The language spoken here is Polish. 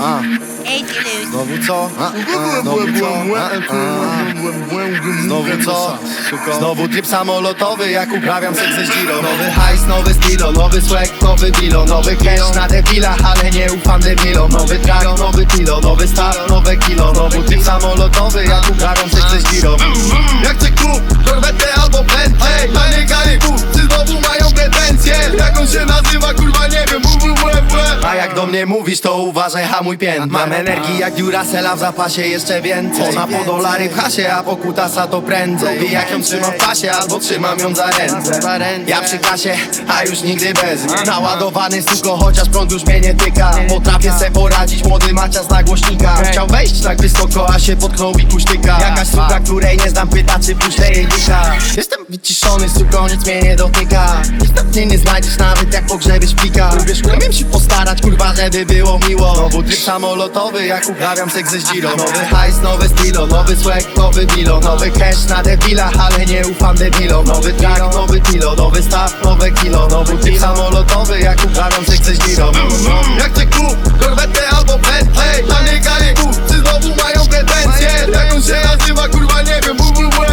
a, Ej, ty luz. znowu co? A, a, znowu co? A, a. Znowu co? Znowu tryb samolotowy, jak uprawiam seks ze Giro Nowy hajs, nowy stilo, nowy swag, nowy bilo Nowy cash na debilach, ale nie ufam debilom Nowy track, nowy kilo, nowy start, nowe kilo Znowu tryb samolotowy, jak uprawiam seks ze Giro mnie mówisz, to uważaj, hamuj pięt Mam energii jak Duracella, w zapasie jeszcze więcej. Ona po dolary w hasie, a po kutasa to prędzej. Wie jak ją trzymam w pasie, albo trzymam ją za ręce. Ja przy kasie, a już nigdy bez mnie. Naładowany suko, chociaż prąd już mnie nie tyka. Potrafię se poradzić, młody macias na głośnika. Chciał wejść tak wysoko, a się potknął i kuśtyka Jakaś suka, której nie znam, pyta czy puszczę jej dycha. Jestem wyciszony, suko, nic mnie nie dotyka. Niestety nie znajdziesz nawet jak pogrzebiesz plika Lubisz, umiem się postarać, kurwa, żeby było miło. Znowu tryb samolotowy, jak uprawiam seks ze Giro Nowy hajs, nowe stilo, nowy swag, nowy bilo Nowy cash na debilach, ale nie ufam debilom. Nowy track, nowy kilo, nowy staw, nowe kilo. Nowy tryb samolotowy, jak uprawiam seks ze Giro Jak chcę kup, korwetę albo Bentley? Panie Karibu, czy znowu mają pretensje? Jak on się nazywa, kurwa, nie wiem, WWW